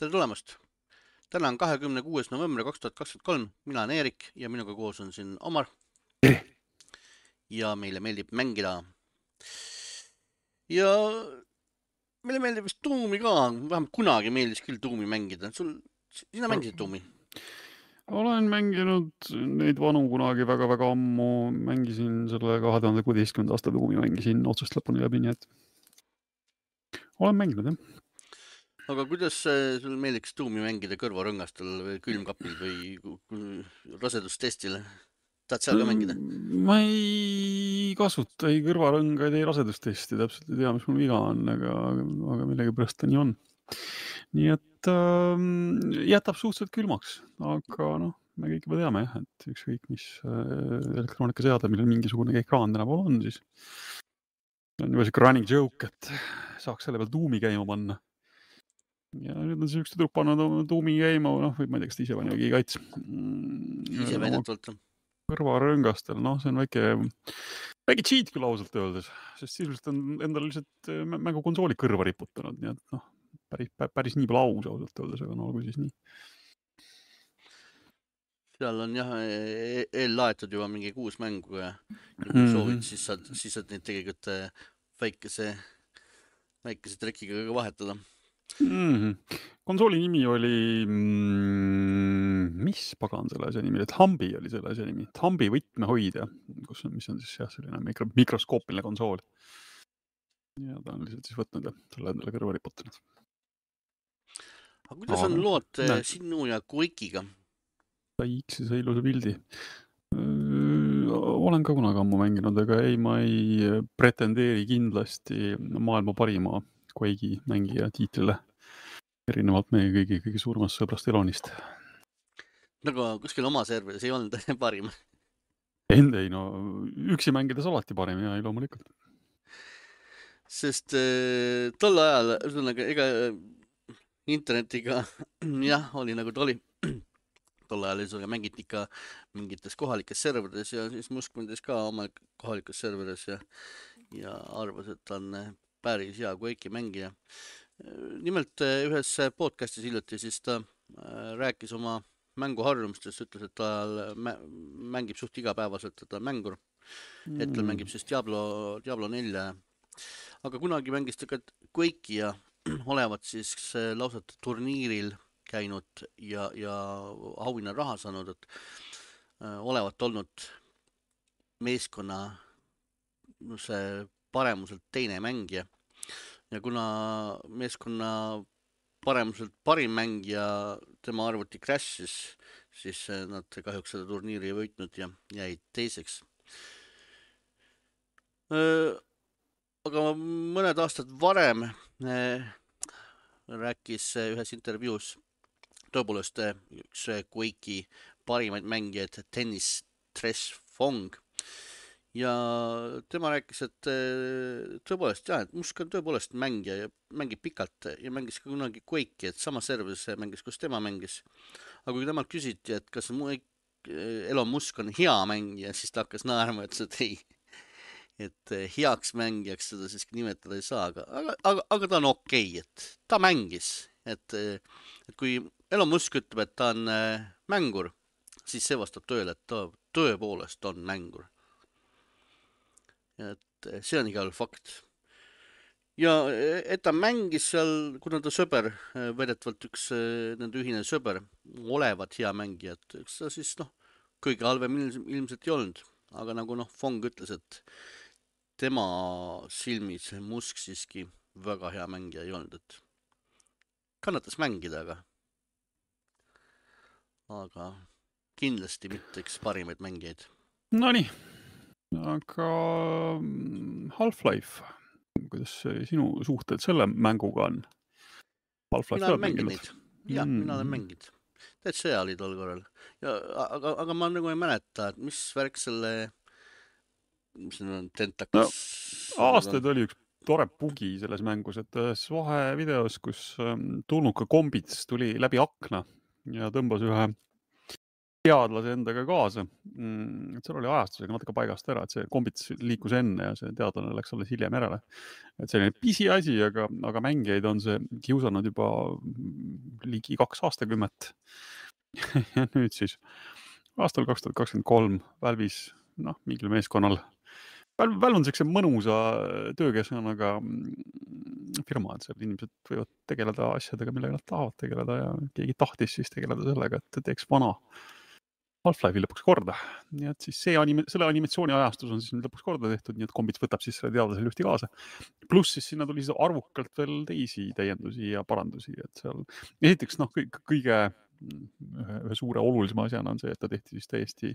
tere tulemast! täna on kahekümne kuues november kaks tuhat kakskümmend kolm, mina olen Eerik ja minuga koos on siin Omar. ja meile meeldib mängida. ja meile meeldib vist tuumi ka, vähemalt kunagi meeldis küll tuumi mängida. sul, sina mängisid tuumi? olen mänginud neid vanu kunagi väga-väga ammu, mängisin selle kahe tuhande kuueteistkümnenda aasta tuumi, mängisin otsast lõpuni läbi, nii et olen mänginud jah aga kuidas sul meeldiks tuumi mängida kõrvarõngastel või külmkapil või rasedustestil? tahad seal ka mängida? Mm, ma ei kasuta ei kõrvarõngaid, ei rasedustesti, täpselt ei tea, mis mul viga on, aga, aga millegipärast ta nii on. nii et äh, jätab suhteliselt külmaks, aga noh, me kõik juba teame jah, et ükskõik mis äh, elektroonikaseade, millel mingisugune ekraan tänapäeval on, siis on juba siuke running joke, et saaks selle peal tuumi käima panna ja nüüd on siukest tüdruk pannud oma tuumi käima, noh, või ma ei tea, kas ta ise pani või keegi kaits. Mm, ise väidetavalt. kõrvarõngastel, noh, see on väike, väike cheat küll ausalt öeldes, sest sisuliselt on endale lihtsalt äh, mängukonsooli kõrva riputanud, nii et noh, päris, päris nii pole aus ausalt öeldes, aga no olgu siis nii. seal on jah e-, eellaetud juba mingi kuus mängu ja kui mm -hmm. soovid, siis saad, siis saad neid tegelikult äh, väikese, väikese trekiga ka vahetada mm. -hmm. konsooli nimi oli mm,, mis pagan selle asja nimi oli, Thambi oli selle asja nimi, Thambi võtmehoidja, kus on, mis on siis jah, selline mikro, mikroskoopiline konsool. ja ta on lihtsalt siis võtnud ja selle endale kõrva riputanud. aga kuidas on lood äh, näe. sinu ja Quake'iga? sai X-i ilusa pildi olen ka kunagi ammu mänginud, aga ei, ma ei pretendeeri kindlasti maailma parima Quake'i mängija tiitlile erinevalt meie kõigi kõige suuremast sõbrast Elonist. nagu kuskil oma serveris ei olnud parim? ei, ei no üksi mängides alati parim ja loomulikult. sest äh, tol ajal, ühesõnaga ega internetiga jah, oli nagu ta oli. tol ajal ühesõnaga mängiti ikka mingites kohalikes serverites ja siis Musk mängis ka oma kohalikus serveris ja, ja arvas, et ta on päris hea Quake'i mängija nimelt eh, ühes podcast'is hiljuti siis ta äh, rääkis oma mänguharjumustest, ütles, et ta mängib suht igapäevaselt, ta on mängur. hetkel mm. mängib siis Diablo, Diablo nelja. aga kunagi mängis ta ka Quake'i ja olevat siis äh, lausa turniiril käinud ja, ja auhinnaraha saanud, et äh, olevat olnud meeskonna see paremuselt teine mängija ja kuna meeskonna paremuselt parim mängija, tema arvuti crash'is, siis eh, nad kahjuks seda turniiri ei võitnud ja jäid teiseks. aga mõned aastad varem eh, rääkis ühes intervjuus tõepoolest eh, üks Quake'i parimaid mängijaid, Dennis Tress Fong ja tema rääkis, et eh, tõepoolest jah, et Musk on tõepoolest mängija ja mängib pikalt ja mängis ka kunagi Quake'i, et samas serveris mängis, kus tema mängis. aga kui temalt küsiti, et kas eh, Elon Musk on hea mängija, siis ta hakkas naerma, ütles, et ei, et eh, heaks mängijaks seda siiski nimetada ei saa, aga, aga, aga, aga ta on okei okay,, et ta mängis, et, et kui Elon Musk ütleb, et ta on mängur, siis see vastab tõele, et ta tõepoolest on mängur et eh, see on igal juhul fakt. ja eh, et ta mängis seal, kuna ta sõber, eh, väidetavalt üks nende ühine sõber, olevat hea mängija, et eks ta siis noh, kõige halvem ilmselt ei olnud, aga nagu noh, Fong ütles, et tema silmis Musk siiski väga hea mängija ei olnud, et kannatas mängida, aga, aga kindlasti mitte üks parimaid mängijaid. Nonii aga mm, Half-Life, kuidas sinu suhted selle mänguga on? mina olen mänginud neid, jah mm., mina olen mänginud. täitsa hea oli tol korral ja aga, aga ma nagu ei mäleta, et mis värk selle, mis need on, tentakas no,. aastaid oli üks tore bugi selles mängus, et ühes vahevideos, kus ähm, tulnuka kombits tuli läbi akna ja tõmbas ühe teadlase endaga kaasa mm,. et seal oli ajastusega natuke paigast ära, et see kombits liikus enne ja see teadlane läks alles hiljem järele. et selline pisiasi, aga, aga mängijaid on see kiusanud juba ligi kaks aastakümmet ja nüüd siis aastal kaks tuhat kakskümmend kolm Valve'is, noh, mingil meeskonnal. Valve on siukse mõnusa töökeskkonnaga mm, firma, et seal inimesed võivad tegeleda asjadega, millega nad tahavad tegeleda ja keegi tahtis siis tegeleda sellega, et teeks vana Half-Life'i lõpuks korda. nii et siis see anime, selle animatsiooni ajastus on siis nüüd lõpuks korda tehtud, nii et Kombits võtab siis selle teadlase lühti kaasa. pluss siis sinna tuli arvukalt veel teisi täiendusi ja parandusi, et seal esiteks noh, kõige ühe suure olulisema asjana on see, et ta tehti siis täiesti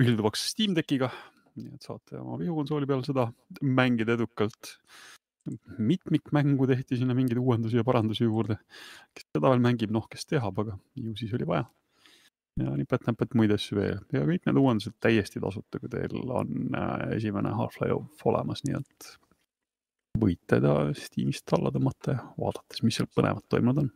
ühilduvaks Steam Deckiga. nii et saate oma vihukonsooli peal seda mängida edukalt. mitmikmängu tehti sinna mingeid uuendusi ja parandusi juurde. kes seda veel mängib, noh, kes teab, aga ju siis oli vaja ja nipet-näpet muid asju veel ja kõik need uuendused täiesti tasuta, kui teil on äh, esimene Half-Life olemas, nii et võite ta Steamist alla tõmmata ja vaadata siis, mis seal põnevat toimunud on.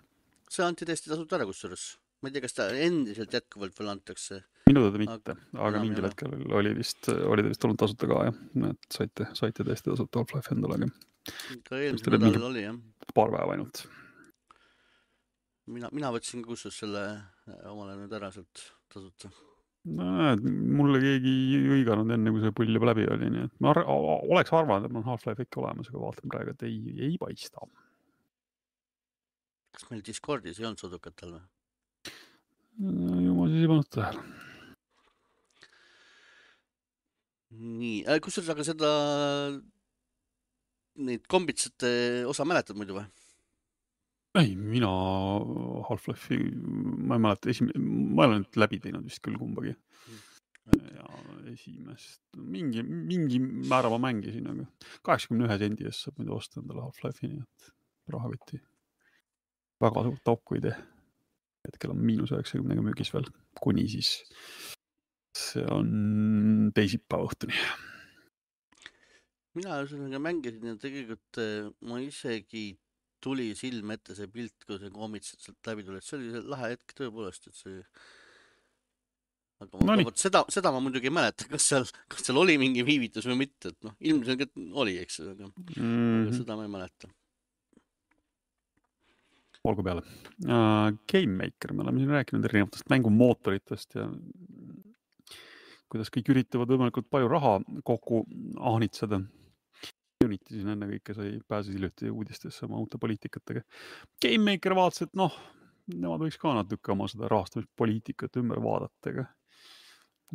see anti täiesti tasuta ära kusjuures, ma ei tea, kas ta endiselt jätkuvalt veel antakse. minu teada mitte, aga mingil jah. hetkel oli vist, oli ta vist olnud tasuta ka jah, et saite, saite täiesti tasuta Half-Life endale, aga. ka eelmisel nädalal oli jah. paar päeva ainult mina, mina võtsin kusjuures selle äh, omale nüüd ära sealt tasuta. no näed, mulle keegi ei hõiganud enne, kui see pull juba läbi oli, nii et ma ar oleks arvanud, et mul on Half-Life ikka olemas, aga vaatan praegu, et ei, ei paista. kas meil Discordis ei olnud sudukatel või? ju ma siis ei pannud tähele. nii äh,, kusjuures aga seda, neid kombitsate osa mäletad muidu või? Ei, mina Half-Life'i, ma ei mäleta, esimene, ma olen nüüd läbi teinud vist küll kumbagi. ja esimest, mingi, mingi määra ma mängisin, aga kaheksakümne ühe sendi eest saab muidu osta endale Half-Life'i, nii et rahakotti väga suurt auku ei tee. hetkel on miinus üheksakümnega müügis veel, kuni siis, see on teisipäeva õhtuni mina ühesõnaga mängisin ja tegelikult eh, ma isegi tuli silme ette see pilt, kui see koomitsed sealt läbi tulid, see oli lahe hetk tõepoolest, et see. aga no, vot seda, seda ma muidugi ei mäleta, kas seal, kas seal oli mingi viivitus või mitte, et noh, ilmselgelt oli, eks aga mm -hmm. seda ma ei mäleta. olgu peale uh,. Game Maker, me oleme siin rääkinud erinevatest mängumootoritest ja kuidas kõik üritavad võimalikult palju raha kokku ahnitseda Unity siin ennekõike sai, pääses hiljuti uudistesse oma uute poliitikatega. GameMaker vaatas, et noh, nemad võiks ka natuke oma seda rahastamispoliitikat ümber vaadata, aga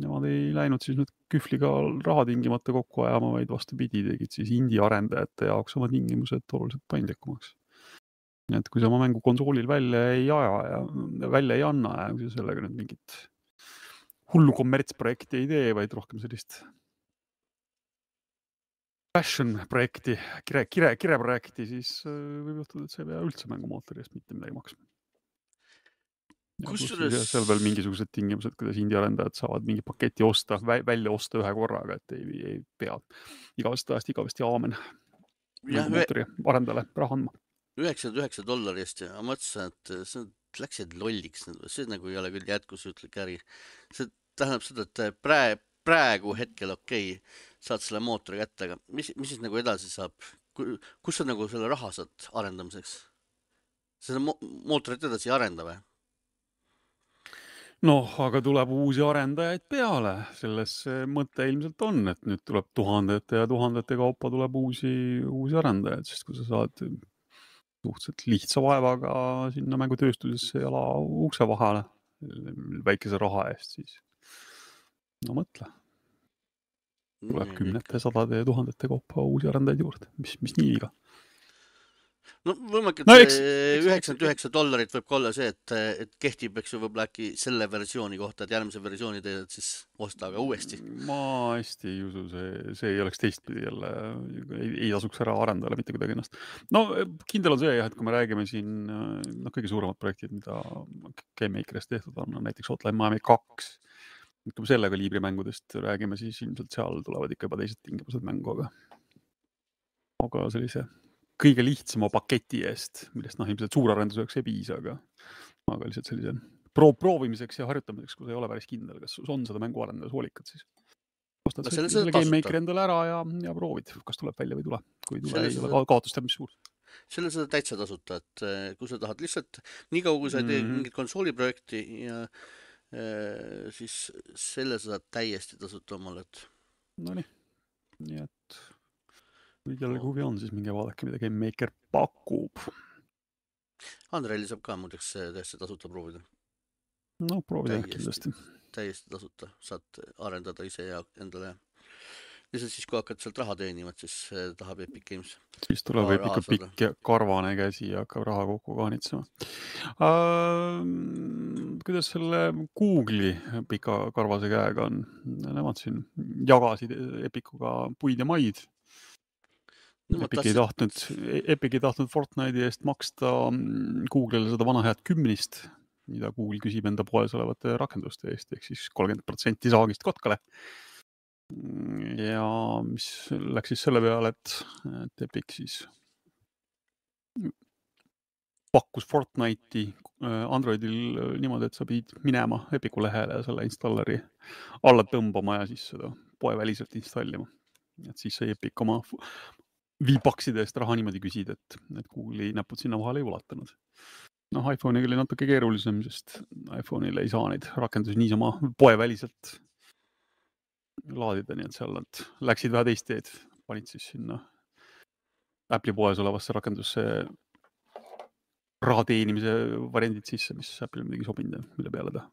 nemad ei läinud siis nüüd kühvliga raha tingimata kokku ajama, vaid vastupidi, tegid siis indie arendajate jaoks oma tingimused oluliselt paindlikumaks. et kui sa oma mängu konsoolil välja ei aja ja välja ei anna ja kui sa sellega nüüd mingit hullu kommertsprojekti ei tee, vaid rohkem sellist passion projekti, kire, kire, kireprojekti, siis äh, võib juhtuda, et sa ei pea üldse mängumootori eest mitte midagi maksma. kusjuures. seal veel mingisugused tingimused, kuidas indie arendajad saavad mingi paketi osta, välja osta ühe korraga, et ei, ei pea igavesest ajast igavesti aamen. mängumootori arendajale raha andma. üheksakümmend üheksa dollari eest ja ma mõtlesin, et see läksid lolliks, see nagu ei ole küll jätkusuutlik äri. see tähendab seda, et praegu, praegu hetkel okei okay saad selle mootori kätte, aga mis, mis siis nagu edasi saab? kus sa nagu selle raha saad arendamiseks? seda mo mootorit edasi ei arenda või? noh, aga tuleb uusi arendajaid peale, selles mõte ilmselt on, et nüüd tuleb tuhandete ja tuhandete kaupa tuleb uusi, uusi arendajaid, sest kui sa saad suhteliselt lihtsa vaevaga sinna mängutööstusesse jala ukse vahele väikese raha eest, siis no mõtle tuleb kümnete, sadade ja tuhandete kaupa uusi arendajaid juurde, mis, mis nii viga. no võimalik, et no, üheksakümmend üheksa dollarit võib ka olla see, et, et kehtib, eks ju, võib-olla äkki selle versiooni kohta, et järgmise versiooni teed siis osta aga uuesti. ma hästi ei usu, see, see ei oleks teistpidi jälle, ei, ei tasuks ära arendajale mitte kuidagi ennast. no kindel on see jah, et kui me räägime siin, noh, kõige suuremad projektid, mida GameMakeris tehtud on, on näiteks Hotline Miami kaks kui me selle kaliibri mängudest räägime, siis ilmselt seal tulevad ikka juba teised tingimused mängu, aga, aga sellise kõige lihtsama paketi eest, millest noh, ilmselt suurarenduseks ei piisa, aga, aga lihtsalt sellise pro proovimiseks ja harjutamiseks, kui sa ei ole päris kindel, kas sul on seda mänguarendajas hoolikad, siis ostad No selle, selle selle saad Game tasuta. Makeri endale ära ja, ja proovid, kas tuleb välja või ei tule. kui ei tule, ei ole saad- ka- kaotus teab mis suur. selle saad täitsa tasuta, et eh, kui sa tahad lihtsalt niikaua, kui sa ei tee Mhm. mingit konsooliprojekti ja eh, siis selle sa saad täiesti tasuta omale, et Nonii, nii et kui kellelgi huvi on, siis minge vaadake, mida Game Maker pakub. Andreili saab ka muideks eh, täiesti tasuta proovida, no proovida kindlasti. täiesti tasuta, saad arendada ise ja endale. Lihtsalt siis, kui hakkad sealt raha teenima, et siis eh, tahab Epic Games. siis tuleb saada. pikk ja karvane käsi ja hakkab raha kokku kaanitsema uh,. kuidas selle Google'i pika karvase käega on? Nemad siin jagasid Epicuga puid ja maid. Nemad Epic ei tahtsid- tahtnud, Epic ei tahtnud Fortnite'i eest maksta Google'ile seda vana head kümnist, mida Google küsib enda poes olevate rakenduste eest, ehk siis kolmkümmend protsenti saagist kotkale. Ja mis läks siis selle peale, et, et Epic siis pakkus Fortnite'i äh, Androidil äh, niimoodi, et sa pidid minema Epicu lehele ja selle installeri alla tõmbama ja siis seda poeväliselt installima. et siis sai Epic oma V-Buckside eest raha niimoodi küsida, et, et Google'i näpud sinna vahele ei ulatunud. noh, iPhone'iga oli natuke keerulisem, sest iPhone'il ei saa neid rakendusi niisama poeväliselt laadida, nii et seal nad läksid vähe teist teed, panid siis sinna Apple'i poes olevasse rakendusse raha teenimise variandid sisse, mis Apple'ile muidugi sobinud ja mille peale ta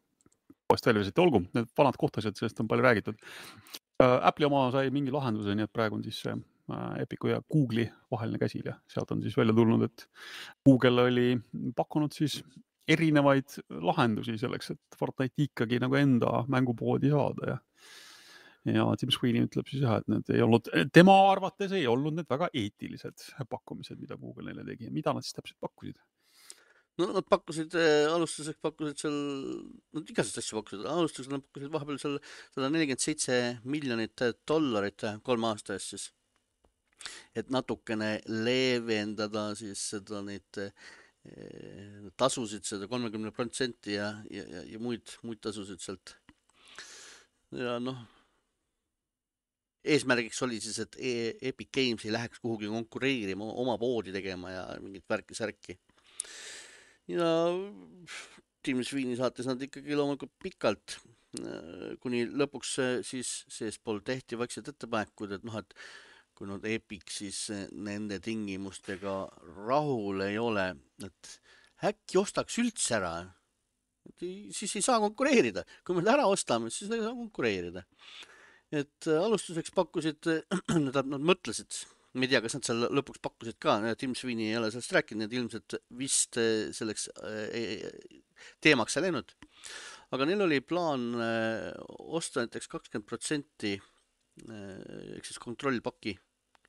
poest välja visati, olgu, need vanad kohtased, sellest on palju räägitud. Apple'i oma sai mingi lahenduse, nii et praegu on siis see äh, Epicu ja Google'i vaheline käsil ja sealt on siis välja tulnud, et Google oli pakkunud siis erinevaid lahendusi selleks, et Fortnite'i ikkagi nagu enda mängupoodi saada ja ja Tim Sweeney ütleb siis jah, et need ei olnud, tema arvates ei olnud need väga eetilised pakkumised, mida Google neile tegi, mida nad siis täpselt pakkusid? no nad pakkusid, alustuseks pakkusid seal, nad igasuguseid asju pakkusid, alustuseks nad pakkusid vahepeal seal sada nelikümmend seitse miljonit dollarit kolme aasta eest siis. et natukene leevendada siis seda neid eh, tasusid, seda kolmekümne protsenti ja, ja, ja, ja muid, muid tasusid sealt. ja noh, eesmärgiks oli siis, et E- Epic Games ei läheks kuhugi konkureerima, oma poodi tegema ja mingit värki-särki ja Tim Sweeney saatis nad ikkagi loomulikult pikalt, kuni lõpuks äh, siis seespool tehti vaikselt ettepanekud, et noh, et kui nüüd Epic siis äh, nende tingimustega rahul ei ole, et äkki ostaks üldse ära. siis ei saa konkureerida, kui me ta ära ostame, siis ei saa konkureerida. Et äh, alustuseks pakkusid, tähendab, nad mõtlesid ma ei tea, kas nad seal lõpuks pakkusid ka, Tim Sweeney ei ole sellest rääkinud, ilmselt vist eh, selleks eh, teemaks ei läinud. aga neil oli plaan osta näiteks kakskümmend protsenti ehk siis kontrollpaki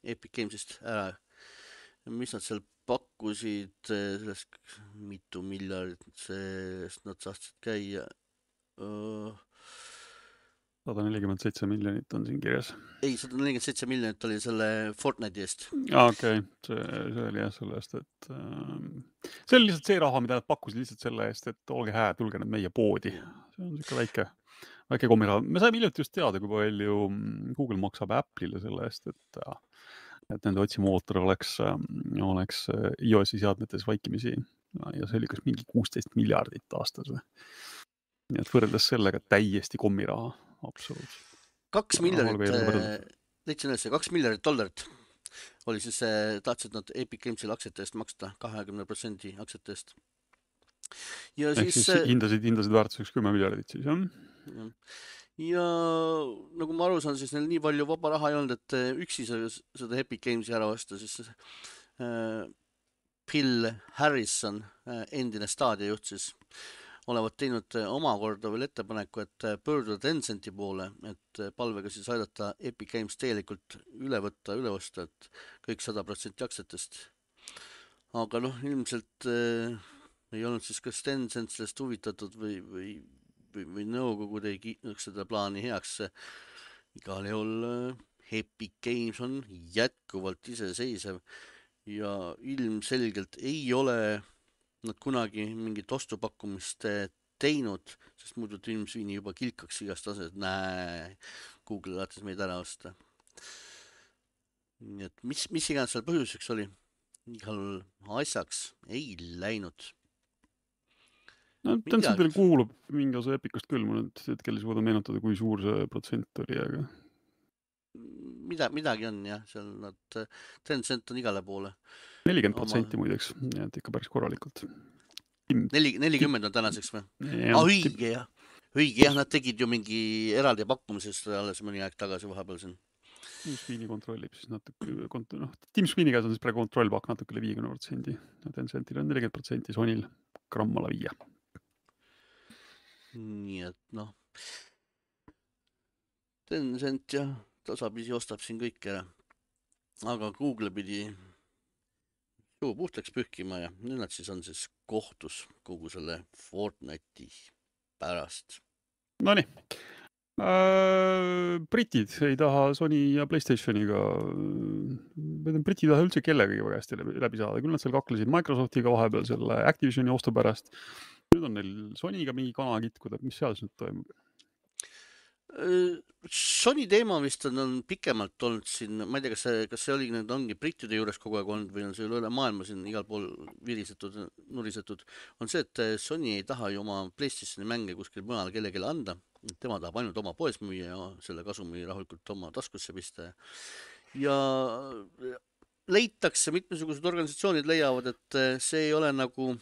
Epic Games'ist ära. mis nad seal pakkusid, sellest mitu miljardit sellest nad tahtsid käia uh,. Sada nelikümmend seitse miljonit on siin kirjas. ei, sada nelikümmend seitse miljonit oli selle Fortnite'i eest. okei okay., see, see oli jah selle eest, et ähm, see oli lihtsalt see raha, mida nad pakkusid lihtsalt selle eest, et olge hää, tulge nüüd meie poodi. see on siuke väike, väike kommiraha. me saime hiljuti just teada, kui palju mm, Google maksab Apple'ile selle eest, et äh, et nende otsimootor oleks, oleks äh, iOS-i seadmetes vaikimisi ja see oli kas mingi kuusteist miljardit aastas või. nii et võrreldes sellega täiesti kommiraha, absoluutselt. kaks miljardit leidsin ülesse, kaks miljardit dollarit oli siis, tahtsid nad Epic Games'ile aktsiate eest maksta, kahekümne protsendi aktsiate eest. ja ehk siis, siis hindasid, hindasid väärtuseks kümme miljardit siis jah? jah. ja nagu ma aru saan, siis neil nii palju vaba raha ei olnud, et eh, üksi seda, Epic Games'i ära osta, siis äh, Bill Harrison, endine staadiojuht siis, olevat teinud eh, omakorda veel ettepaneku, et eh, pöörduda Tencenti poole, et eh, palvega siis aidata Epic Games täielikult üle võtta, üle osta, et kõik sada protsenti aktsiatest. aga noh, ilmselt äh, ei olnud siis kas Tencent sellest huvitatud või, või, või, või nõukogud ei kiitnud seda plaani heaks. igal juhul äh, Epic Games on jätkuvalt iseseisev ja ilmselgelt ei ole nad kunagi mingit ostupakkumist eh, teinud, sest muidu Sweeney juba kilkaks igast asjast, näe, Google tahtis meid ära osta. nii et mis, mis iganes seal põhjuseks oli, igal asjaks ei läinud. no Tencentile kuulub mingi osa Epicust küll, ma nüüd hetkel ei suuda meenutada, kui suur see protsent oli, aga mida, midagi on jah, seal nad, Tencent on igale poole. Nelikümmend protsenti muideks, nii et ikka päris korralikult. neli, nelikümmend on tänaseks või? õige jah, õige jah, nad tegid ju mingi eraldi pakkumise alles mõni aeg tagasi vahepeal siin. Tim Sweeney kontrollib siis natuke, kont-, noh, Tim Sweeney käes on siis praegu kontrollpakk natuke üle viiekümne protsendi. Tencentil on nelikümmend protsenti, Sonyl gramm alla viie. nii et noh, Tencent jah tasapisi ostab siin kõik ära. aga Google pidi suu puhtaks pühkima ja nüüd nad siis on siis kohtus kogu selle Fortnite'i pärast. Nonii äh,. britid ei taha Sony ja Playstationiga, britid ei taha üldse kellegagi väga hästi läbi, läbi saada, küll nad seal kaklesid Microsoftiga vahepeal selle Activisioni ostu pärast. nüüd on neil Sonyga mingi kana kitkuda, mis seal siis nüüd toimub? Sony teema vist on, on pikemalt olnud siin, ma ei tea, kas see, kas see oli nüüd ongi brittide juures kogu aeg olnud või on see üle maailma siin igal pool virisetud, nurisetud, on see, et Sony ei taha ju oma Playstationi mänge kuskil mujal kellelegi anda. tema tahab ainult oma poes müüa ja selle kasumi rahulikult oma taskusse pista. ja leitakse, mitmesugused organisatsioonid leiavad, et see ei ole nagu,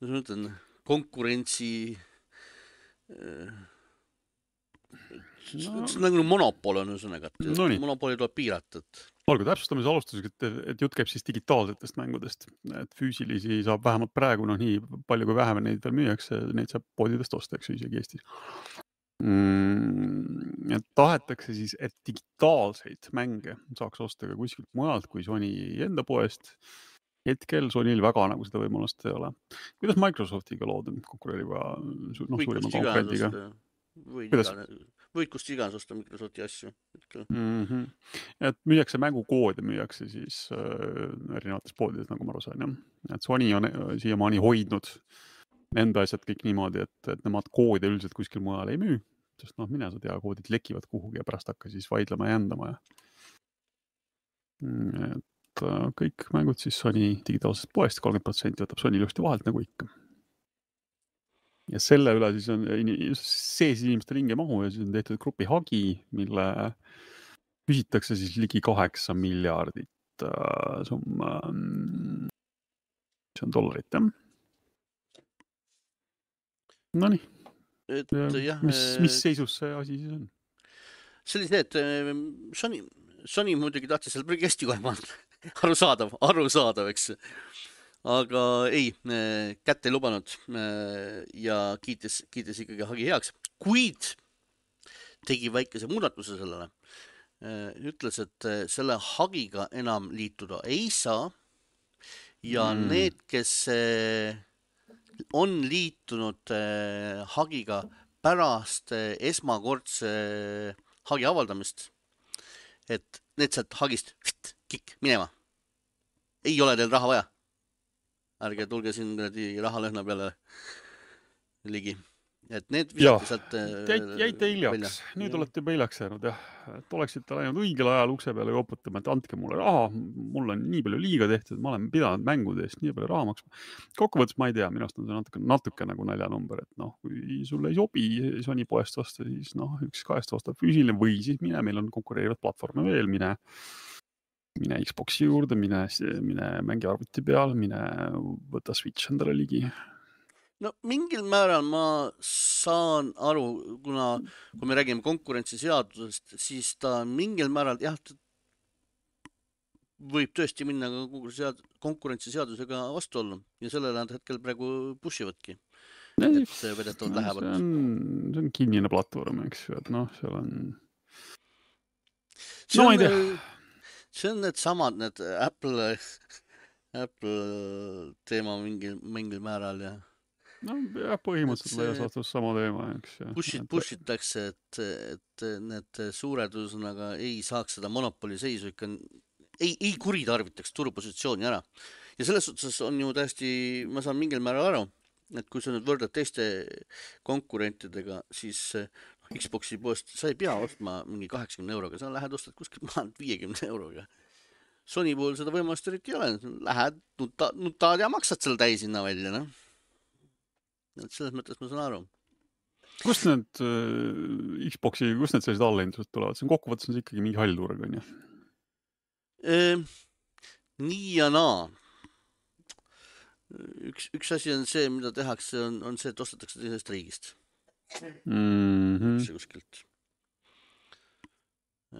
kuidas ma ütlen, konkurentsi äh, no. see on nagu monopol on ühesõnaga, et no monopoli tuleb piirata, et. olgu, täpsustamise alustuseks, et, et jutt käib siis digitaalsetest mängudest, et füüsilisi saab vähemalt praegu noh, nii palju kui vähem neid veel müüakse, neid saab poodidest osta, eks ju, isegi Eestis mm,. et tahetakse siis, et digitaalseid mänge saaks osta ka kuskilt mujalt kui Sony enda poest hetkel Sonyl väga nagu seda võimalust ei ole. kuidas Microsoftiga lood on, konkureeriva, noh, suurima konkurendiga? Võid igane, võid kust iganes osta Microsofti asju mm. -hmm. et müüakse mängukoode, müüakse siis äh, erinevates poodides, nagu ma aru saan jah. et Sony on äh, siiamaani hoidnud enda asjad kõik niimoodi, et, et nemad koode üldiselt kuskil mujal ei müü. sest noh, mine sa tea, koodid lekivad kuhugi ja pärast hakka siis vaidlema ja jändama ja. Mm, et äh, kõik mängud siis Sony digitaalsest poest, kolmkümmend protsenti võtab Sony ilusti vahelt nagu ikka ja selle üle siis on, see siis inimeste ringi mahu ja siis on tehtud grupi hagi, mille küsitakse siis ligi kaheksa miljardit äh, summa. see on dollarit jah. Nonii. mis, mis seisus see asi siis on? see oli see, et Sony, Sony muidugi tahtis seal prügikasti kohe panna arusaadav, arusaadav, eks aga ei, kätt ei lubanud ja kiitis, kiitis ikkagi hagi heaks, kuid tegi väikese muudatuse sellele. ütles, et selle hagiga enam liituda ei saa ja mm. need, kes on liitunud hagiga pärast esmakordse hagi avaldamist, et need sealt hagist kikk minema. ei ole teil raha vaja ärge tulge siin kuradi rahalõhna peale ligi. et need visati sealt. jäid, jäite hiljaks, nüüd ja. olete juba hiljaks jäänud jah, et oleksite läinud õigel ajal ukse peale koputama, et andke mulle raha, mul on nii palju liiga tehtud, ma olen pidanud mängude eest nii palju raha maksma. kokkuvõttes ma ei tea, minu arust on see natuke, natuke nagu naljanumber, et noh, kui sulle ei sobi Sony poest osta, siis noh, üks kahest ostab füüsiline või siis mine, meil on konkureerivad platvorme veel, mine mine Xbox'i juurde, mine, mine mängi arvuti peal, mine võta Switch endale ligi. no mingil määral ma saan aru, kuna kui me räägime konkurentsiseadusest, siis ta mingil määral jah, võib tõesti minna ka konkurentsiseadusega vastuollu ja sellele nad hetkel praegu push ivadki. et vedetavad lähevad. see on, see on kinnine platvorm, eks ju, et noh, seal on. no ma ei tea see on needsamad, need Apple, Apple teema mingil, mingil määral ja. nojah, põhimõtteliselt laias laastus sama teema, eks. Push'id, push itakse, et, et need suured ühesõnaga ei saaks seda monopoli seisu ikka, ei, ei kuritarvitaks turupositsiooni ära. ja selles suhtes on ju täiesti, ma saan mingil määral aru, et kui sa nüüd võrdled teiste konkurentidega, siis eh, Xbox'i poest sa ei pea ostma mingi kaheksakümne euroga, sa lähed ostad kuskilt maalt viiekümne euroga. Sony puhul seda võimalust eriti ei ole, lähed, nutad, nutad ja maksad selle täishinna välja, noh. et selles mõttes ma saan aru kust need äh, Xbox'i, kust need sellised allahindlused tulevad, see on kokkuvõttes on see ikkagi mingi hall turg onju ehm,? nii ja naa. üks, üks asi on see, mida tehakse, on, on see, et ostetakse teisest riigist mm. -hmm. kuskilt.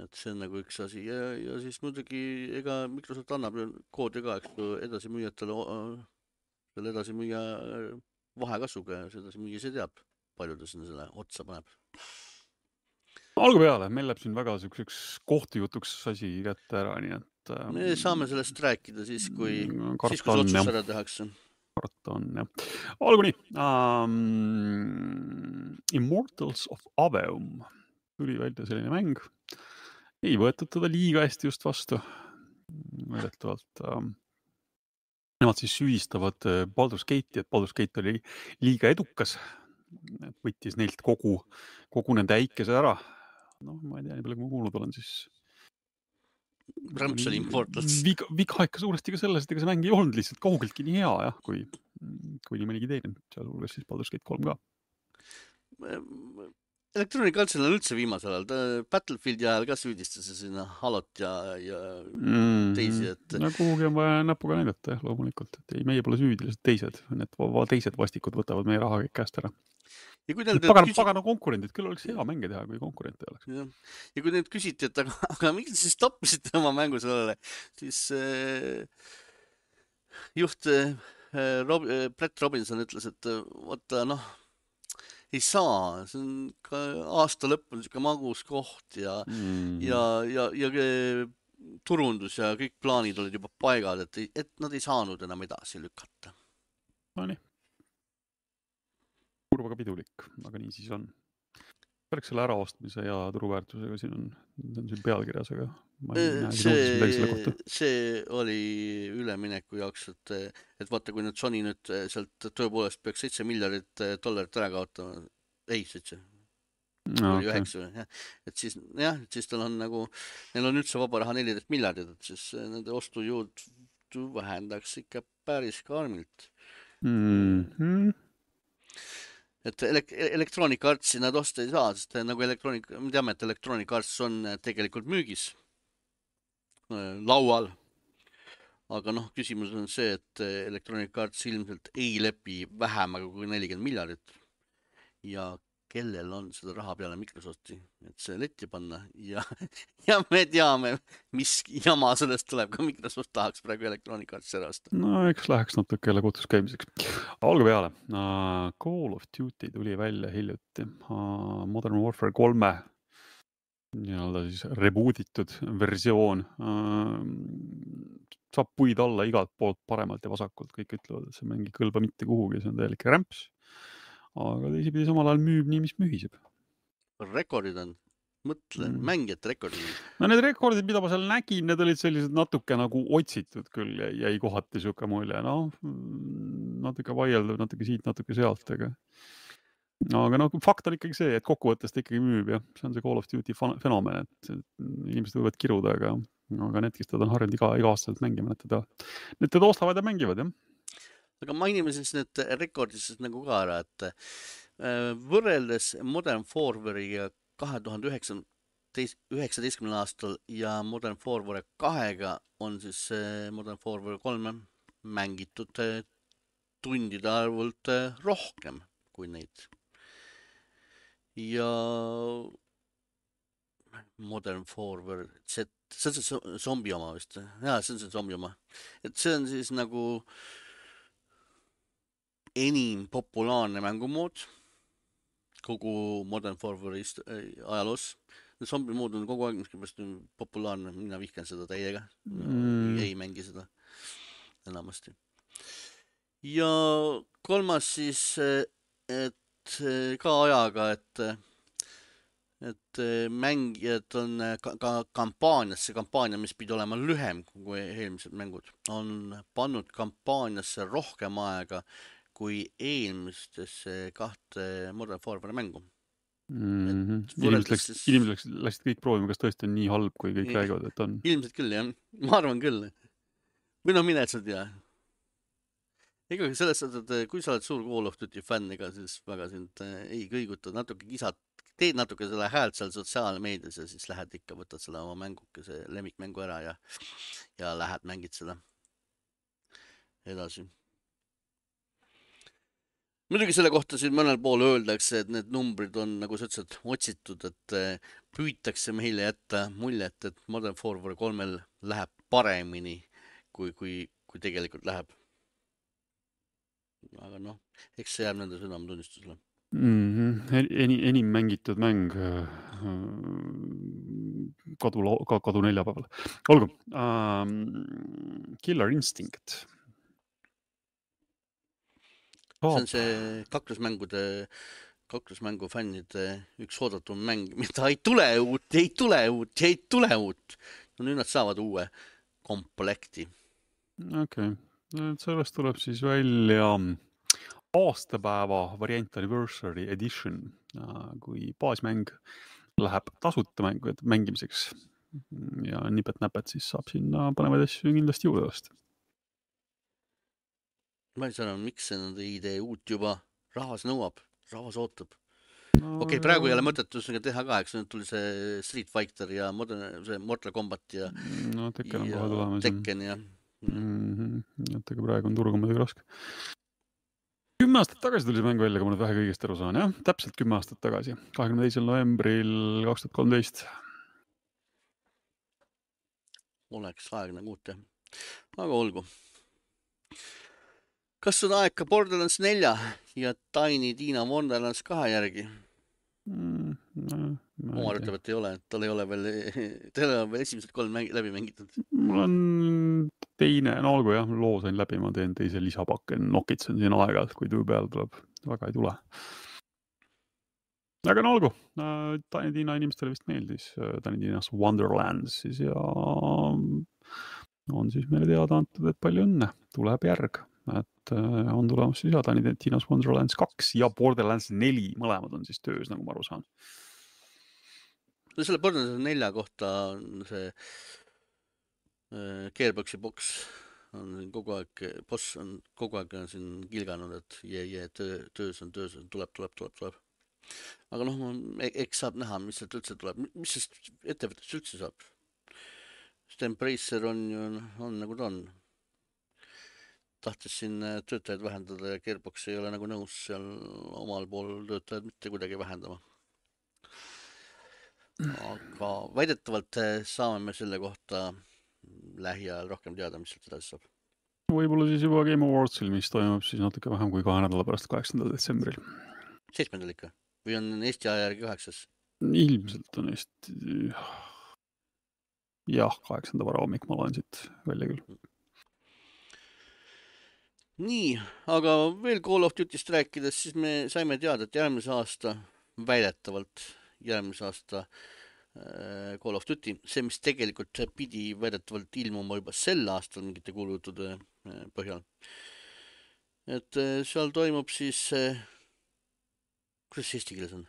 et see on nagu üks asi ja, ja siis muidugi ega Microsoft annab ju koodi ka, eks ju, edasimüüjatele, selle edasimüüja vahekasvuga ja see edasimüüja ise teab, palju ta sinna selle otsa paneb olgu peale, meil läheb siin väga siukseks kohtujutuks asi kätte ära, nii et ähm,. me saame sellest rääkida siis, kui, siis kui see otsus ära tehakse karta on jah. olgu nii um,. Immortals of Aveum tuli välja selline mäng. ei võetud teda liiga hästi just vastu. väidetavalt um, nemad siis süüdistavad äh, Baldur's Gate'i, et Baldur's Gate oli liiga edukas. võttis neilt kogu, kogu nende äikese ära. noh, ma ei tea, nii palju kui ma kuulnud olen, siis rämpsel Immortals. viga, viga ikka suuresti ka selles, et ega see mäng ei olnud lihtsalt kaugeltki nii hea jah, kui, kui nii mõnigi teine, sealhulgas siis Baldur's Gate kolm ka. Electronic Arts'il on üldse viimasel ajal, ta Battlefieldi ajal ka süüdistas sinna Halot ja, ja mm, teisi, et. no kuhugi on vaja näpuga näidata jah, loomulikult, et ei, meie pole süüdi, lihtsalt teised, need teised vastikud võtavad meie raha kõik käest ära ja kui neilt pagan küsi..., pagana konkurendid, küll oleks hea mänge teha, kui konkurente ei oleks. ja kui neilt küsiti, et aga, aga miks te siis toppasite oma mängu sellele, siis äh, juht äh, Rob, äh, Brett Robinson ütles, et äh, vaata noh, ei saa, see on ka aasta lõpp on siuke magus koht ja mm., ja, ja, ja, ja turundus ja kõik plaanid olid juba paigal, et, et nad ei saanud enam edasi lükata. Nonii kurb, aga pidulik, aga nii siis on. peaks selle äraostmise ja turuväärtusega siin on, see on siin pealkirjas, aga ma ei näe see, see, see oli ülemineku jaoks, et, et vaata, kui nüüd Sony nüüd sealt tõepoolest peaks seitse miljardit dollarit ära kaotama, ei seitse no, oli üheksa okay. jah, et siis jah, et siis tal on nagu, neil on üldse vaba raha neliteist miljardit, et siis nende ostujõud vähendaks ikka päris karmilt mm. -hmm et elek-, Electronic Artsi nad osta ei saa, sest nagu Electronic, me teame, et Electronic Arts on tegelikult müügis äh, laual. aga noh, küsimus on see, et Electronic Arts ilmselt ei lepi vähemaga kui nelikümmend miljardit. ja kellel on seda raha peale Microsofti, et see letti panna ja, ja me teame, mis jama sellest tuleb, ka Microsoft tahaks praegu Electronic Artsi ära osta. no eks läheks natuke jälle kotus käimiseks. olgu peale. Uh,, Call of Duty tuli välja hiljuti. Uh,, Modern Warfare kolme nii-öelda siis reboot itud versioon. Uh, saab puid alla igalt poolt paremalt ja vasakult, kõik ütlevad, et see mäng ei kõlba mitte kuhugi, see on täielik rämps aga teisipidi samal ajal müüb nii, mis mühiseb. rekordid on, mõtle mm., mängijate rekordid. no need rekordid, mida ma seal nägin, need olid sellised natuke nagu otsitud küll, jäi kohati sihuke mulje, noh natuke vaieldav, natuke siit, natuke sealt, aga aga noh, fakt on ikkagi see, et kokkuvõttes ta ikkagi müüb ja see on see Call of Duty fenomen, et inimesed võivad kiruda, aga, aga need, kes teda on harjunud iga, iga-aastaselt mängima, need teda, need teda ostavad ja mängivad jah aga mainime siis need rekordid nagu ka ära, et äh, võrreldes Modern Forwardiga kahe tuhande üheksateist, üheksateistkümnendal aastal ja Modern Forward kahega on siis Modern Forward kolme mängitud äh, tundide arvult äh, rohkem kui neid. ja Modern Forward Z, see on see zombi oma vist, jaa, see on see zombi oma, et see on siis nagu äh, enim populaarne mängumood kogu Modern Warfare'i äh, ajaloos. zombi mood on kogu aeg miskipärast populaarne, mina vihkan seda täiega mm.. ei mängi seda enamasti. ja kolmas siis, et ka ajaga, et et mängijad on ka, ka kampaaniasse, kampaania, mis pidi olema lühem kui eelmised mängud, on pannud kampaaniasse rohkem aega kui eelmistesse kahte Modern Warfare'i mängu. mm. -hmm. inimesed läksid siis-, inimesed läksid, läksid kõik proovima, kas tõesti on nii halb, kui kõik Ei. räägivad, et on. ilmselt küll jah, ma arvan küll. või noh, mine sa tea. ega selles suhtes, et kui sa oled suur Call of Duty fänn, ega siis väga sind äh, ei kõiguta, natuke kisad, teed natuke selle häält seal sotsiaalmeedias ja siis lähed ikka, võtad selle oma mängukese, lemmikmängu ära ja, ja lähed mängid seda edasi. Muidugi selle kohta siin mõnel pool öeldakse, et need numbrid on, nagu sa ütlesid, otsitud, et äh, püütakse meile jätta muljet, et Modern Warfare kolmel läheb paremini, kui, kui, kui tegelikult läheb. aga noh, eks see jääb nende südametunnistusele. mm. -hmm. enim, enim mängitud mäng äh, kodu, ka kodu neljapäeval. olgu ähm,, Killer Instinct. See on see kaklusmängude, kaklusmängu fännide üks oodatum mäng, mida ei tule uut, ei tule uut, ei tule uut. no nüüd nad saavad uue komplekti. okei okay., sellest tuleb siis välja aastapäeva variant Anniversary Edition, kui baasmäng läheb tasuta mängu, mängimiseks ja nipet-näpet, siis saab sinna põnevaid asju kindlasti juurde osta. Ma ei saa aru, miks see nende idee uut juba, rahvas nõuab, rahvas ootab. okei okay,, praegu ei ole mõtet ühesõnaga teha ka, eks nüüd tuli see Street Fighter ja Modern, see Mortal Combat ja, no Tekken on kohe tulemas. Tekken ja mm. -hmm. et ega praegu on turg on muidugi raske. kümme aastat tagasi tuli see mäng välja, kui ma nüüd vähe kõigest aru saan, jah, täpselt kümme aastat tagasi, kahekümne teisel novembril kaks tuhat kolmteist. oleks aeg nagu uut teha. aga olgu. Kas on aeg ka Borderlands nelja ja Tiny Tina Wonderlands kahe järgi? Mm, Omar ütleb, et ei ole, tal ei ole veel, tal ei ole veel esimesed kolm mängi läbi mängitud. mul on teine, no olgu jah, loo sain läbi, ma teen teise lisapakke, nokitsen siin aeg-ajalt, kui tuju peale tuleb, väga ei tule. aga no olgu, Tiny Tina inimestele vist meeldis, Tiny Tina's Wonderlands siis ja on siis meile teada antud, et palju õnne, tuleb järg, et äh, on tulemas siis ja Tiny Wonderlands kaks ja Borderlands neli, mõlemad on siis töös, nagu ma aru saan. no selle Borderlands nelja kohta on see äh, Gearboxi boks on siin kogu aeg, boss on kogu aeg on siin kilganud, et jee, jee, töö, töös on, töös on, tuleb, tuleb, tuleb, tuleb. aga noh, eks saab näha, mis sealt üldse tuleb, mis sellest ettevõttest üldse saab. sest Embracer on ju, on nagu ta on. Tahtis siin äh, töötajaid vähendada ja Gearbox ei ole nagu nõus seal omal pool töötajaid mitte kuidagi vähendama. aga väidetavalt äh, saame me selle kohta lähiajal rohkem teada, mis sealt edasi saab. võib-olla siis juba Game Awardsil, mis toimub siis natuke vähem kui kahe nädala pärast, kaheksandal detsembril. seitsmendal ikka või on Eesti aja järgi kaheksas? ilmselt on Eesti, jah, kaheksanda varahommik ma loen siit välja küll. nii, aga veel Call of Duty'st rääkides, siis me saime teada, et järgmise aasta, väidetavalt järgmise aasta äh, Call of Duty, see, mis tegelikult pidi väidetavalt ilmuma juba sel aastal mingite kuulujutude äh, põhjal. et äh, seal toimub siis äh,, kuidas see eesti keeles on?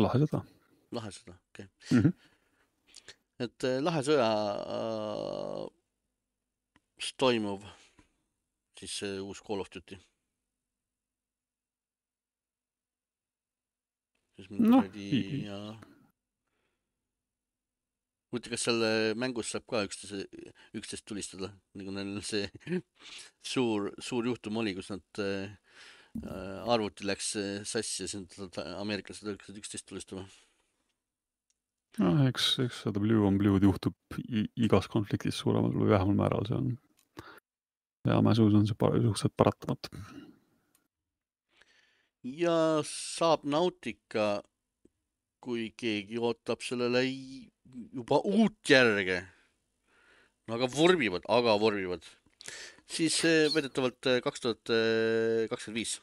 lahe seda. Lahesõda, okei okay.. et äh, Lahesõja äh, toimuv siis see uus Call of Duty. Noh, kuradi i- ja huvitav, kas seal mängus saab ka üksteise, üksteist tulistada, nagu neil see suur, suur juhtum oli, kus nad äh, arvuti läks äh, sassi ja siis ameeriklased hakkasid üksteist tulistama. noh, eks, eks seda blue on blue'd juhtub igas konfliktis suuremal või vähemal määral, see on. Ja mäsus on see suhteliselt paratamatu. ja saab Nautica, kui keegi ootab sellele juba uut järge. no aga vormivad, aga vormivad. siis eh, väidetavalt eh, kaks tuhat kakskümmend viis.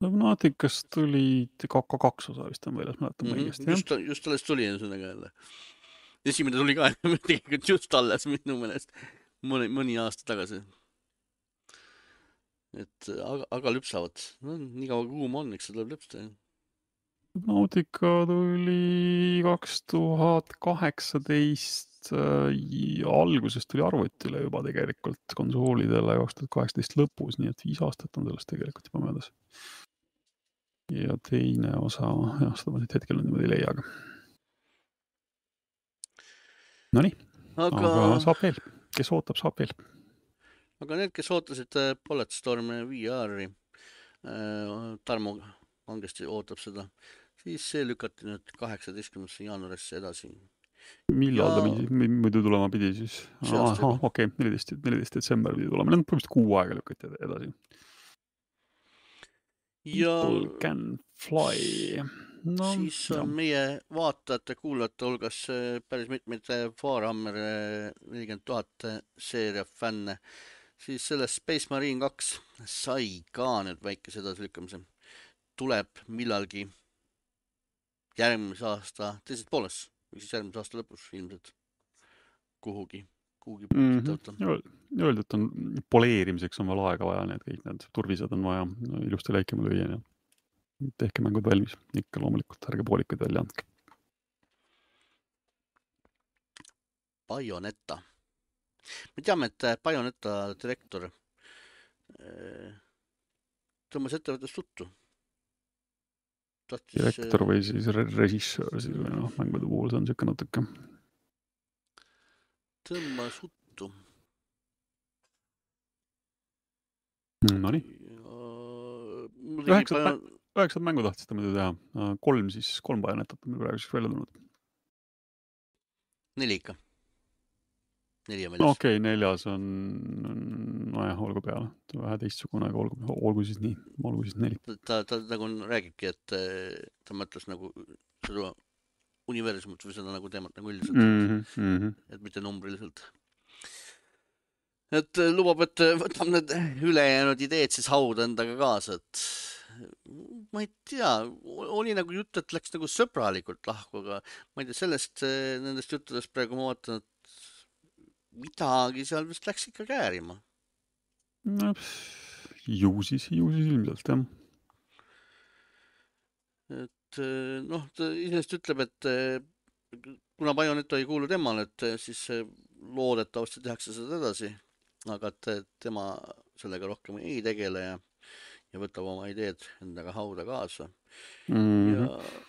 Nauticast tuli KK kaks osa vist on väljas, mäletan Mhm, õigesti jah? just, just alles tuli ühesõnaga jälle. esimene tuli ka tegelikult just alles minu meelest mõni, mõni aasta tagasi. et aga, aga lüpsavad, no nii kaua kui kuum on, eks see tuleb lüpsta ju. Nautica tuli kaks tuhat kaheksateist äh, alguses tuli arvutile juba tegelikult konsoolidele kaks tuhat kaheksateist lõpus, nii et viis aastat on sellest tegelikult juba möödas. ja teine osa, jah, seda ma siit hetkel niimoodi ei leia, aga. Nonii, aga... aga saab veel, kes ootab, saab veel. aga need, kes ootasid äh, Bulletstorm VR-i äh,, Tarmo kangesti ootab seda, siis see lükati nüüd kaheksateistkümnendasse jaanuarisse edasi. millal ja... ta muidu tulema pidi siis? ahah, okei neliteist, neliteist detsember pidi tulema, no põhimõtteliselt kuu aega lükati edasi. ja. People can fly. No, siis on ja. meie vaatajate-kuulajate hulgas äh, päris mitmeid Warhammer äh, nelikümmend tuhat seeria fänne, siis sellest Space Marine kaks sai ka nüüd väikese edasilükkamise tuleb millalgi järgmise aasta teises pooles või siis järgmise aasta lõpus ilmselt kuhugi, kuhugi mm. -hmm. Öeldud on, poleerimiseks on veel aega vaja, need kõik need turvised on vaja ilusti läikima lüüa ja tehke mängud valmis, ikka loomulikult, ärge poolikuid välja andke. Bayoneta. me teame, et Bayoneta direktor äh, tõmbas ettevõttest tuttu direktor või siis režissöör siis või noh, mängude puhul see on niisugune natuke. tõmba suttu. Nonii. üheksat pajon... üheksat mängu tahtsite muidu teha, kolm siis, kolm bajonetat on praeguseks välja tulnud. neli ikka neli on väljas. okei okay,, neljas on, nojah, olgu peale, vähe teistsugune, aga olgu, olgu siis nii, olgu siis neli. ta, ta nagu räägibki, et ta mõtles nagu seda universumit või seda nagu teemat nagu üldiselt mm, -hmm. et mitte numbriliselt. et lubab, et võtab need ülejäänud ideed siis hauda endaga kaasa, et ma ei tea, oli nagu jutt, et läks nagu sõbralikult lahku, aga ma ei tea, sellest, nendest juttudest praegu ma vaatan, et midagi seal vist läks ikka käärima. no ju siis, ju siis ilmselt jah. et eh, noh, ta iseenesest ütleb, et eh, kuna Bayoneta ei kuulu temale, et eh, siis loodetavasti tehakse seda edasi, aga et tema sellega rohkem ei tegele ja, ja võtab oma ideed endaga hauda kaasa mm. -hmm. ja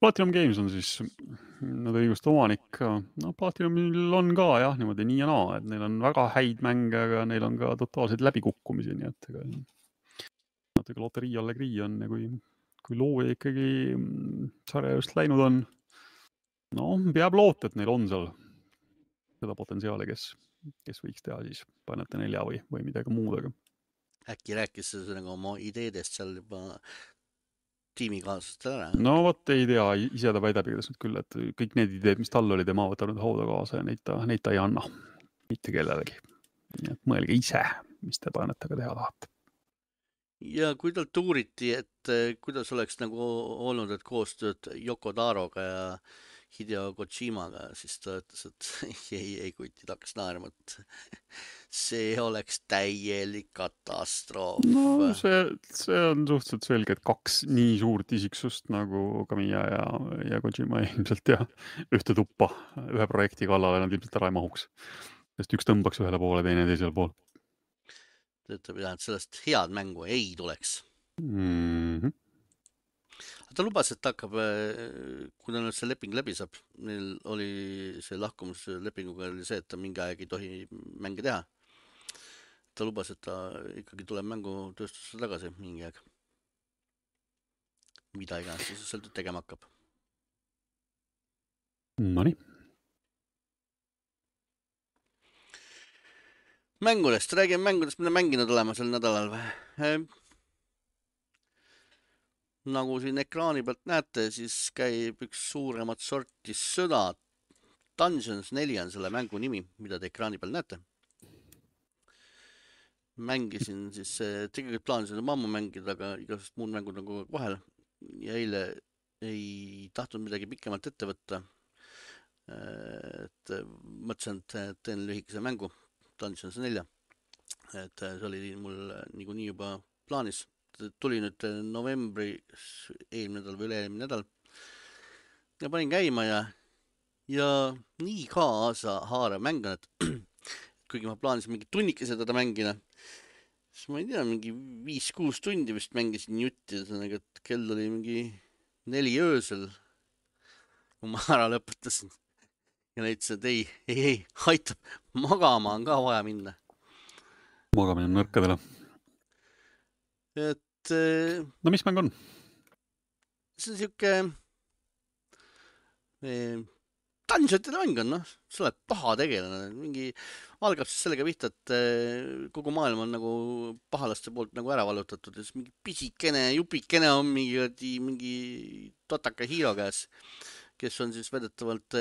Platinum Games on siis nende õiguste omanik. no Platinumil on ka jah, niimoodi nii ja naa, et neil on väga häid mänge, aga neil on ka totaalseid läbikukkumisi, nii et ega natuke loterii allegrii on ja kui, kui looja ikkagi sarja just läinud on, no peab loota, et neil on seal seda potentsiaali, kes, kes võiks teha siis Planete nelja või, või midagi muud, aga äkki rääkis ühesõnaga oma ideedest seal juba tiimikaaslastele ära. no vot ei tea, ise ta väidab igatahes küll, et kõik need ideed, mis tal olid, tema võtab nüüd hauda kaasa ja neid ta, neid ta ei anna mitte kellelegi. nii et mõelge ise, mis te Planetega teha tahate. ja kui talt uuriti, et kuidas oleks nagu olnud, et koostööd Yoko Taroga ja Hideo Kojimaga, siis ta ütles, et ei, ei kuti, ta hakkas naerma, et see oleks täielik katastroof. no see, see on suhteliselt selge, et kaks nii suurt isiksust nagu Kamiya ja, ja Kojima ilmselt ja ühte tuppa ühe projekti kallale nad ilmselt ära ei mahuks. sest üks tõmbaks ühele poole, teine teisele poole. ta ütleb jah, et sellest head mängu ei tuleks mm. Ta lubas, et ta hakkab, äh, kui tal nüüd see leping läbi saab, neil oli see lahkumislepinguga oli see, et ta mingi aeg ei tohi mänge teha. ta lubas, et ta ikkagi tuleb mängutööstusse tagasi mingi aeg. mida iganes ta seal tegema hakkab. Nonii. mängudest, räägime mängudest, mida mänginud olema sel nädalal või? Nagu siin ekraani pealt näete, siis käib üks suuremat sorti sõda. Dungeons neli on selle mängu nimi, mida te ekraani peal näete. mängisin siis, tegelikult plaanisin seda ammu mängida, aga igasugused muud mängud on kogu aeg vahel ja eile ei tahtnud midagi pikemalt ette võtta. et mõtlesin, et teen lühikese mängu Dungeons nelja et see oli mul niikuinii juba plaanis. Tuli nüüd novembris, eelmine nädal või üle-eelmine nädal. ja panin käima ja, ja nii kaasahaarav mäng on, et kuigi ma plaanisin mingi tunnikese teda mängida, siis ma ei tea, mingi viis-kuus tundi vist mängisin jutti, ühesõnaga, et kell oli mingi neli öösel, kui ma ära lõpetasin ja leidsin, et ei, ei, ei, aitab, magama on ka vaja minna. magamine on nõrkadele. et no mis mäng on? see on siuke eh, dungeonite mäng on, noh, sa oled paha tegelane, mingi, algab siis sellega pihta, et eh, kogu maailm on nagu pahalaste poolt nagu ära vallutatud ja siis mingi pisikene jupikene on mingi, mingi totaka hiiro käes, kes on siis väidetavalt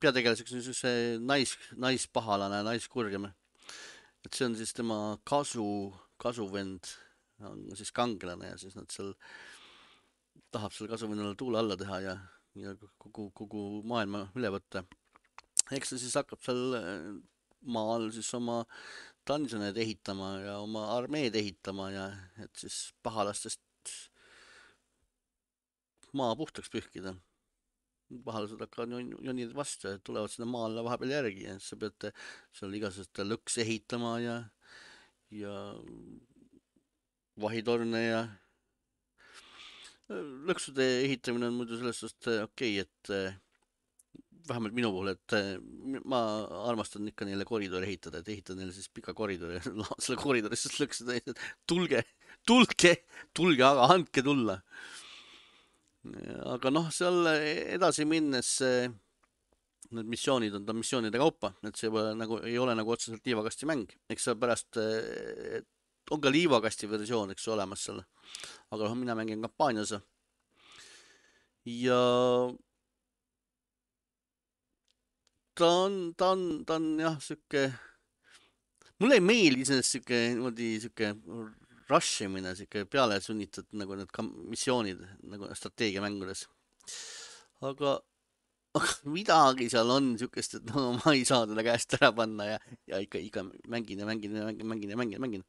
peategelaseks on siis see nais, naispahalane, naiskurjam. et see on siis tema kasu, kasuvend on siis kangelane ja siis nad seal tahab selle kasuvennale tuule alla teha ja ja kogu, kogu maailma üle võtta. eks ta siis hakkab seal äh, maal siis oma dungeoneid ehitama ja oma armeed ehitama ja et siis pahalastest maa puhtaks pühkida. pahalased hakkavad jonida vastu ja tulevad sinna maale vahepeal järgi ja siis sa pead seal igasuguseid lõkse ehitama ja, ja vahitorne ja lõksude ehitamine on muidu selles suhtes äh, okei okay,, et äh, vähemalt minu puhul, et ma armastan ikka neile koridore ehitada, et ehitan neile siis pika koridori ja selle koridori siis lõksude ehitada. tulge, tulge, tulge, aga andke tulla. aga noh, seal edasi minnes need missioonid on ta missioonide kaupa, et see pole nagu, ei ole nagu otseselt liivakasti mäng, eks seal pärast on ka liivakasti versioon, eks ju, olemas seal. aga noh, mina mängin kampaanias. ja ta on, ta on, ta on jah, sihuke, mulle ei meeldi iseenesest sihuke niimoodi sihuke rush imine, sihuke pealesunnitud nagu need missioonid nagu strateegiamängudes. aga midagi seal on siukest, et no ma ei saa teda käest ära panna ja, ja ikka, ikka mängin ja mängin ja mängin, mängin ja mängin ja mängin.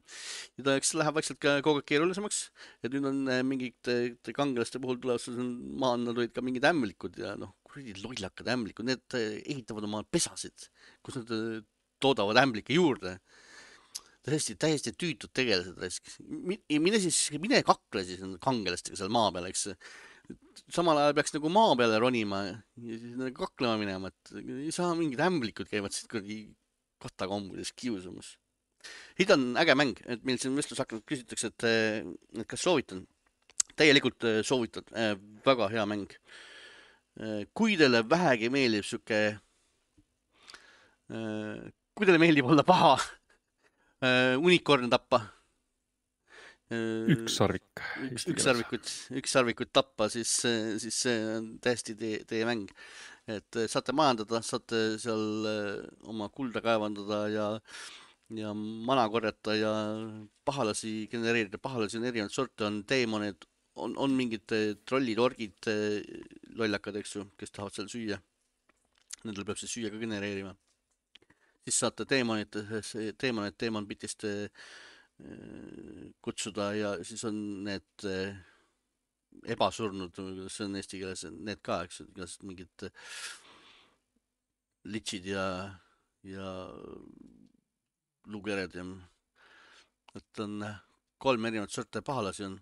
ja ta, eks läheb vaikselt ka kogu aeg keerulisemaks, et nüüd on äh, mingite kangelaste puhul tulevad sul maanna tulid ka mingid ämblikud ja noh, kuradi lollakad ämblikud, need äh, ehitavad oma pesasid, kus nad äh, toodavad ämblikke juurde tõesti täiesti tüütud tegelased raisk. mine siis, mine kakle siis nende kangelastega seal maa peal, eks samal ajal peaks nagu maa peale ronima ja siis nagu kaklema minema, et ei saa mingid ämblikud käivad siit kuradi katakommudes kiusamas. Hid on äge mäng, et meil siin vestlusaknast küsitakse, et, et kas soovitan. täielikult äh, soovitan, äh, väga hea mäng. Äh, kui teile vähegi meeldib sihuke, kui teile meeldib olla paha, unikorne tappa ükssarvik. üks, ükssarvikut, ükssarvikut tappa, siis, siis see on täiesti teie, teie mäng. et saate majandada, saate seal eh, oma kulda kaevandada ja, ja mana korjata ja pahalasi genereerida, pahalasi on erinevaid sorte, on teemonid, on, on mingid trollid, orgid, lollakad, eks ju, kes tahavad seal süüa. Nendel peab siis süüa ka genereerima. siis saate teemonit, teemonid, teemonbitist kutsuda ja siis on need eh, ebasurnud, kuidas see on eesti keeles, need ka, eks igasugused mingid eh, litšid ja, ja lugered ja et on kolm erinevat sorti pahalasi on,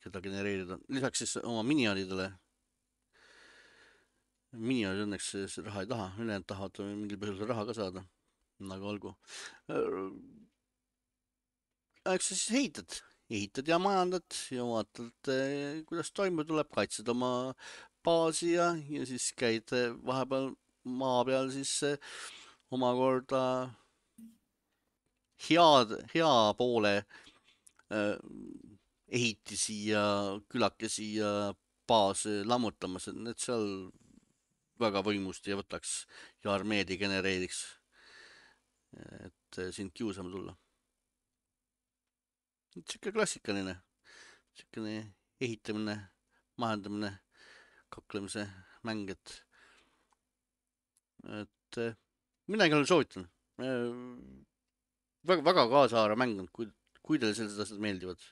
keda genereerida, lisaks siis oma minionidele. minionid õnneks raha ei taha, ülejäänud tahavad mingil põhjusel raha ka saada, aga olgu eks sa siis ehitad, ehitad ja majandad ja vaatad, eh, kuidas toime tuleb, kaitsed oma baasi ja, ja siis käid eh, vahepeal maa peal siis eh, omakorda head, hea poole ehitisi ja külakesi ja baase lammutamas, et need seal väga võimust ei võtaks ja armeed ei genereeriks. et sind kiusama tulla sihuke klassikaline, siukene ehitamine, majandamine, kaklemise mäng, et, et mina igal juhul soovitan. väga, väga kaasahaarav mäng on, kui, kui teile sellised asjad meeldivad.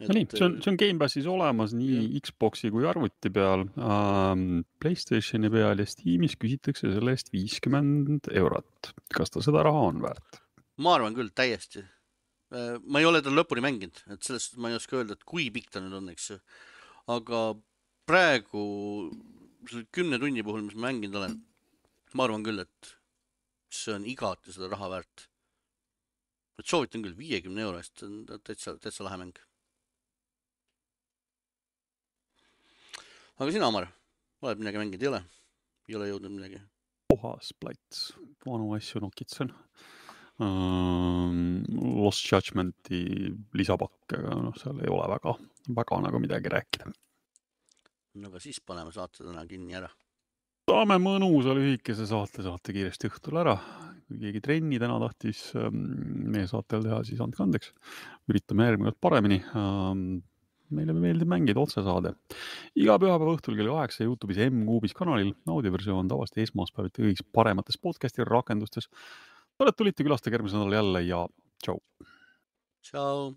no nii, see on, see on Gamepassis olemas nii ja. Xbox'i kui arvuti peal ähm,, Playstationi peal ja Steamis küsitakse selle eest viiskümmend eurot. kas ta seda raha on väärt? ma arvan küll, täiesti. Äh, ma ei ole tal lõpuni mänginud, et sellest ma ei oska öelda, et kui pikk ta nüüd on, eks ju. aga praegu selle kümne tunni puhul, mis ma mänginud olen, ma arvan küll, et see on igati seda raha väärt. et soovitan küll viiekümne euro eest, see on täitsa, täitsa lahe mäng. aga sina, Omar, oled midagi mänginud, ei ole? ei ole jõudnud midagi? puhas plats, vanu asju nokitsen. Lost Judgmenti lisapakk, aga noh, seal ei ole väga, väga nagu midagi rääkida. no aga siis paneme saate täna kinni ära saame mõnusa lühikese saate saate kiiresti õhtul ära. kui keegi trenni täna tahtis ähm, meie saatel teha, siis andke andeks. üritame järgmine kord paremini. Ähm, meile meeldib mängida otsesaade. iga pühapäeva õhtul kell kaheksa Youtube'is M-Kuubis kanalil, audioversioon tavaliselt esmaspäeviti kõigis paremates podcast'i rakendustes. Tore, et tulite, külastage järgmisel nädalal jälle ja tšau. tšau.